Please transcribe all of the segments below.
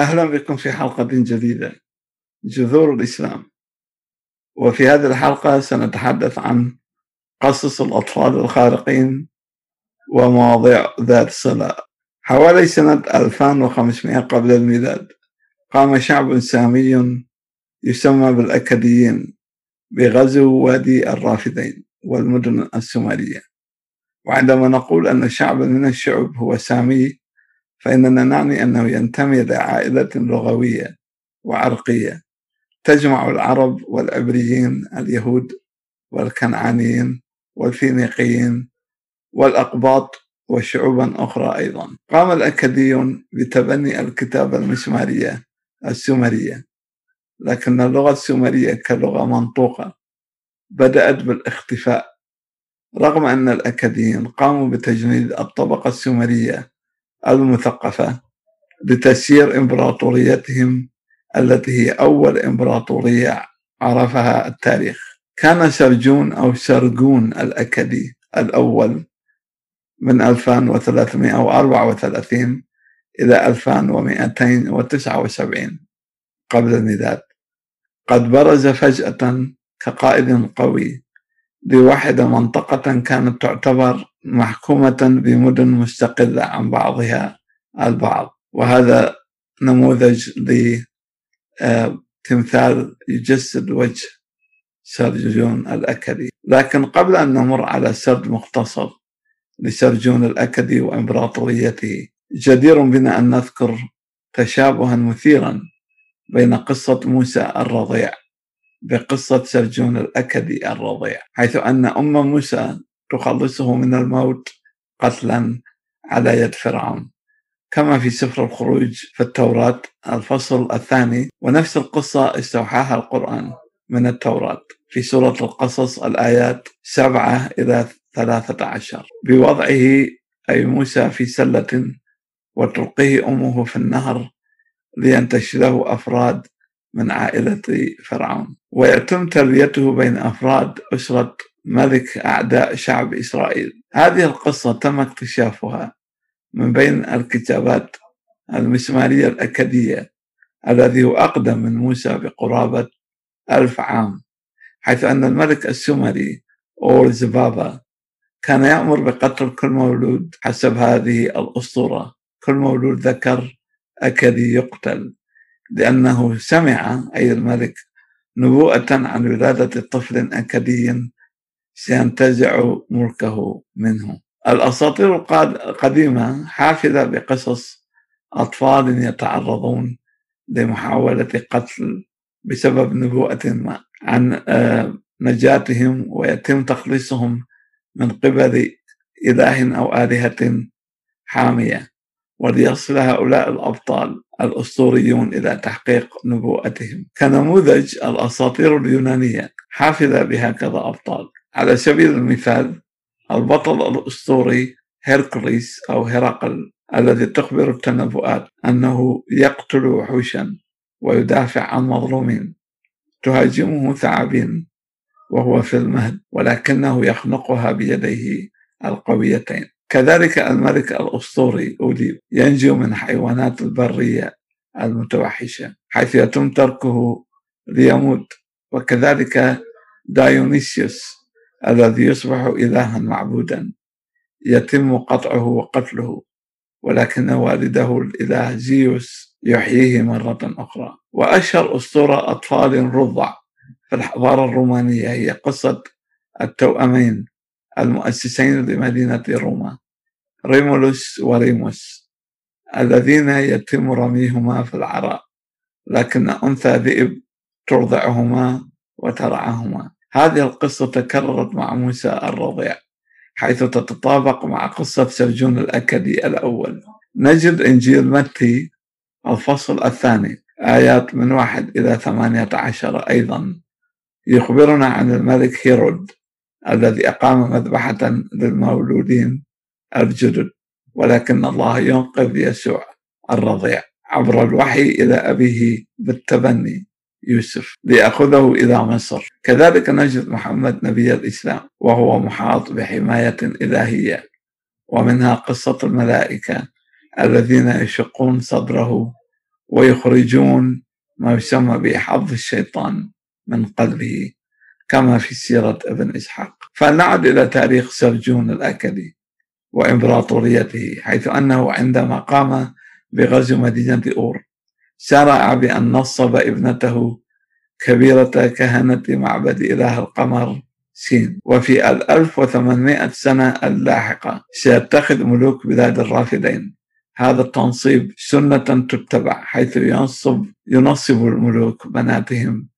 أهلا بكم في حلقة جديدة. جذور الإسلام. وفي هذه الحلقة سنتحدث عن قصص الأطفال الخارقين ومواضيع ذات صلة. حوالي سنة 2500 قبل الميلاد قام شعب سامي يسمى بالأكديين بغزو وادي الرافدين والمدن السومرية وعندما نقول أن شعبا من الشعوب هو سامي فإننا نعني أنه ينتمي لعائلة لغوية وعرقية تجمع العرب والعبريين اليهود والكنعانيين والفينيقيين والأقباط وشعوبا أخرى أيضا. قام الأكديون بتبني الكتابة المسمارية السومرية لكن اللغة السومرية كلغة منطوقة بدأت بالاختفاء رغم أن الأكديين قاموا بتجنيد الطبقة السومرية المثقفة لتسيير إمبراطوريتهم التي هي أول إمبراطورية عرفها التاريخ. كان سرجون أو سرجون الأكدي الأول من 2334 إلى 2279 قبل الميلاد. قد برز فجأة كقائد قوي لوحد منطقة كانت تعتبر محكومة بمدن مستقلة عن بعضها البعض. وهذا نموذج لتمثال يجسد وجه سرجون الأكدي. لكن قبل أن نمر على سرد مختصر لسرجون الأكدي وإمبراطوريته جدير بنا أن نذكر تشابها مثيرا بين قصة موسى الرضيع بقصة سرجون الأكدي الرضيع حيث أن أم موسى تخلصه من الموت قتلا على يد فرعون. كما في سفر الخروج في التوراة الفصل الثاني ونفس القصة استوحاها القرآن من التوراة في سورة القصص الآيات سبعة إلى ثلاثة عشر. بوضعه أي موسى في سلة وتلقيه أمه في النهر لينتشله أفراد من عائلة فرعون. ويتم تربيته بين أفراد أسرة ملك أعداء شعب إسرائيل. هذه القصة تم اكتشافها من بين الكتابات المسمارية الأكدية الذي هو أقدم من موسى بقرابة ألف عام حيث أن الملك السومري أور زبابا كان يأمر بقتل كل مولود حسب هذه الأسطورة. كل مولود ذكر أكدي يقتل. لأنه سمع أي الملك نبوءة عن ولادة طفل أكدي سينتزع ملكه منه. الأساطير القديمة حافلة بقصص أطفال يتعرضون لمحاولة قتل بسبب نبوءة ما عن آه، نجاتهم ويتم تخليصهم من قبل إله أو آلهة حامية. وليصل هؤلاء الأبطال الأسطوريون إلى تحقيق نبوءتهم. كنموذج الأساطير اليونانية حافلة بهكذا أبطال. على سبيل المثال البطل الأسطوري هيركليس أو هرقل الذي تخبر التنبؤات أنه يقتل وحوشا ويدافع عن مظلومين تهاجمه ثعابين وهو في المهد ولكنه يخنقها بيديه القويتين. كذلك الملك الأسطوري أوليب ينجو من حيوانات البرية المتوحشة حيث يتم تركه ليموت. وكذلك دايونيسيوس الذي يصبح إلها معبودا يتم قطعه وقتله ولكن والده الإله زيوس يحييه مرة أخرى. وأشهر أسطورة أطفال رضع في الحضارة الرومانية هي قصة التوأمين المؤسسين لمدينة روما. ريمولوس وريموس الذين يتم رميهما في العراء لكن أنثى ذئب ترضعهما وترعاهما. هذه القصة تكررت مع موسى الرضيع حيث تتطابق مع قصة سرجون الأكدي الأول. نجد إنجيل متي الفصل الثاني آيات من واحد إلى ثمانية عشر أيضا يخبرنا عن الملك هيرود الذي أقام مذبحة للمولودين الجدد ولكن الله ينقذ يسوع الرضيع. عبر الوحي إلى أبيه بالتبني يوسف ليأخذه إلى مصر. كذلك نجد محمد نبي الإسلام وهو محاط بحماية إلهية ومنها قصة الملائكة الذين يشقون صدره ويخرجون ما يسمى بحظ الشيطان من قلبه كما في سيرة ابن إسحاق. فنعد إلى تاريخ سرجون الأكدي وإمبراطوريته حيث أنه عندما قام بغزو مدينة أور. شرع بأن نصب ابنته كبيرة كهنة معبد إله القمر سين. وفي ال 1800 سنة اللاحقة سيتخذ ملوك بلاد الرافدين. هذا التنصيب سنة تتبع حيث ينصب ينصب الملوك بناتهم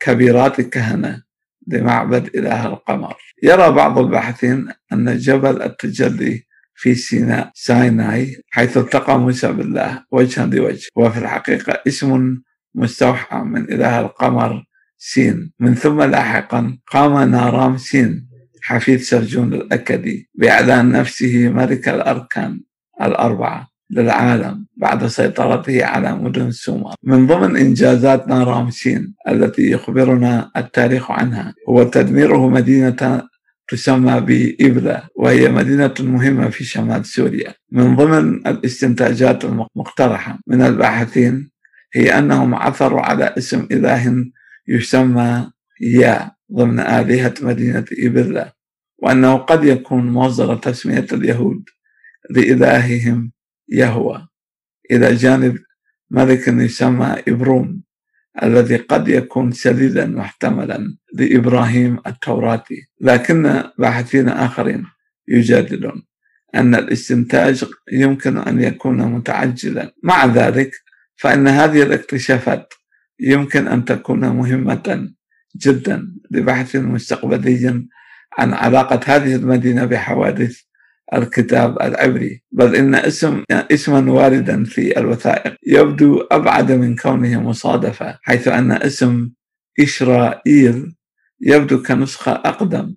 كبيرات كهنة لمعبد إله القمر. يرى بعض الباحثين أن جبل التجلي في سيناء سايناي حيث التقى موسى بالله وجها لوجه وفي الحقيقة اسم مستوحى من إله القمر سين. من ثم لاحقا قام نارام سين حفيد سرجون الأكدي بإعلان نفسه ملك الأركان الأربعة. للعالم بعد سيطرته على مدن سومر. من ضمن إنجازات نارام سين التي يخبرنا التاريخ عنها هو تدميره مدينة تسمى بإبلة وهي مدينة مهمة في شمال سوريا. من ضمن الاستنتاجات المقترحة من الباحثين هي أنهم عثروا على اسم إله يسمى يا ضمن آلهة مدينة إبلة وأنه قد يكون مصدر تسمية اليهود لإلههم يهوى. إلى جانب ملك يسمى إبروم الذي قد يكون سديدا محتملا لإبراهيم التوراتي لكن باحثين آخرين يجادلون أن الاستنتاج يمكن أن يكون متعجلا. مع ذلك فإن هذه الاكتشافات يمكن أن تكون مهمة جدا لبحث مستقبلي عن علاقة هذه المدينة بحوادث الكتاب العبري بل إن اسم اسما واردا في الوثائق. يبدو أبعد من كونه مصادفة حيث أن اسم إسرائيل يبدو كنسخة أقدم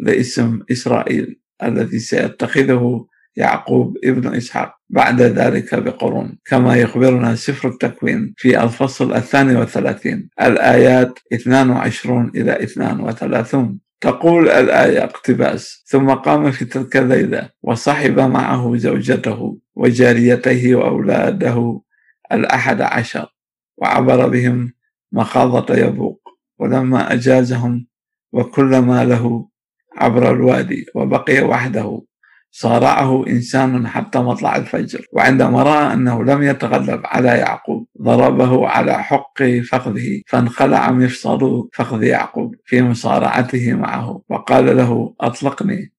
لاسم إسرائيل الذي سيتخذه يعقوب ابن إسحاق بعد ذلك بقرون. كما يخبرنا سفر التكوين في الفصل الثاني والثلاثين الآيات 22 إلى 32 تقول الآية اقتباس ثم قام في تلك الليلة وصحب معه زوجته وجاريته وأولاده الأحد عشر وعبر بهم مخاضة يبوق ولما أجازهم وكل ما له عبر الوادي وبقي وحده. صارعه إنسان حتى مطلع الفجر وعندما رأى أنه لم يتغلب على يعقوب ضربه على حق فخذه فانخلع مفصل فخذ يعقوب في مصارعته معه وقال له أطلقني.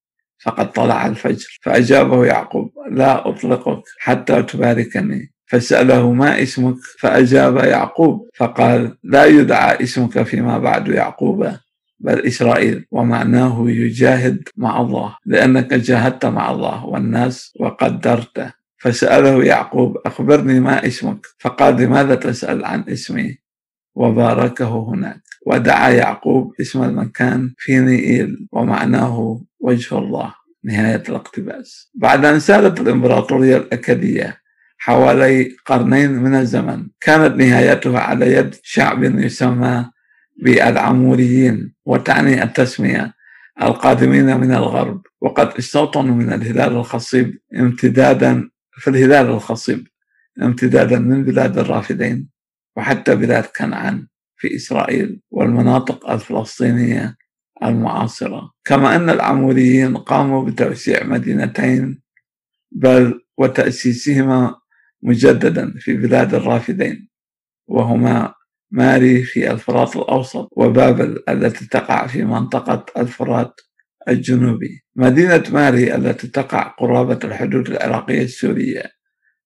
فقد طلع الفجر. فأجابه يعقوب لا أطلقك حتى تباركني. فسأله ما اسمك؟ فأجاب يعقوب فقال لا يدعى اسمك فيما بعد يعقوب. بل إسرائيل ومعناه يجاهد مع الله لأنك جاهدت مع الله والناس وقدرته فسأله يعقوب أخبرني ما اسمك؟ فقال لماذا تسأل عن اسمي؟ وباركه هناك. ودعا يعقوب اسم المكان في نيئيل ومعناه وجه الله نهاية الاقتباس. بعد أن سالت الإمبراطورية الأكدية حوالي قرنين من الزمن كانت نهايتها على يد شعب يسمى بالعموريين وتعني التسمية القادمين من الغرب وقد استوطنوا من الهلال الخصيب امتدادا في الهلال الخصيب امتدادا من بلاد الرافدين وحتى بلاد كنعان في إسرائيل والمناطق الفلسطينية المعاصرة. كما أن العموريين قاموا بتوسيع مدينتين بل وتأسيسهما مجددا في بلاد الرافدين وهما ماري في الفرات الأوسط وبابل التي تقع في منطقة الفرات الجنوبي. مدينة ماري التي تقع قرابة الحدود العراقية السورية.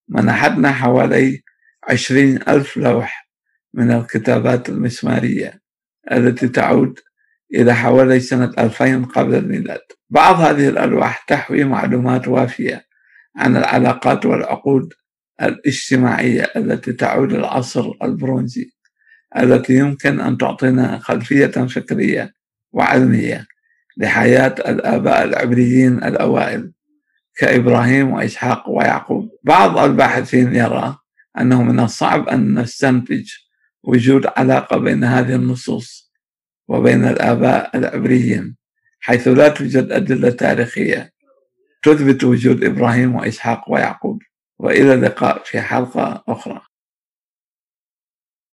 منحتنا حوالي عشرين ألف لوح من الكتابات المسمارية التي تعود إلى حوالي سنة 2000 قبل الميلاد. بعض هذه الألواح تحوي معلومات وافية عن العلاقات والعقود الاجتماعية التي تعود للعصر البرونزي. التي يمكن أن تعطينا خلفية فكرية وعلمية لحياة الآباء العبريين الأوائل كإبراهيم وإسحاق ويعقوب. بعض الباحثين يرى أنه من الصعب أن نستنتج وجود علاقة بين هذه النصوص وبين الآباء العبريين حيث لا توجد أدلة تاريخية تثبت وجود إبراهيم وإسحاق ويعقوب. وإلى اللقاء في حلقة أخرى.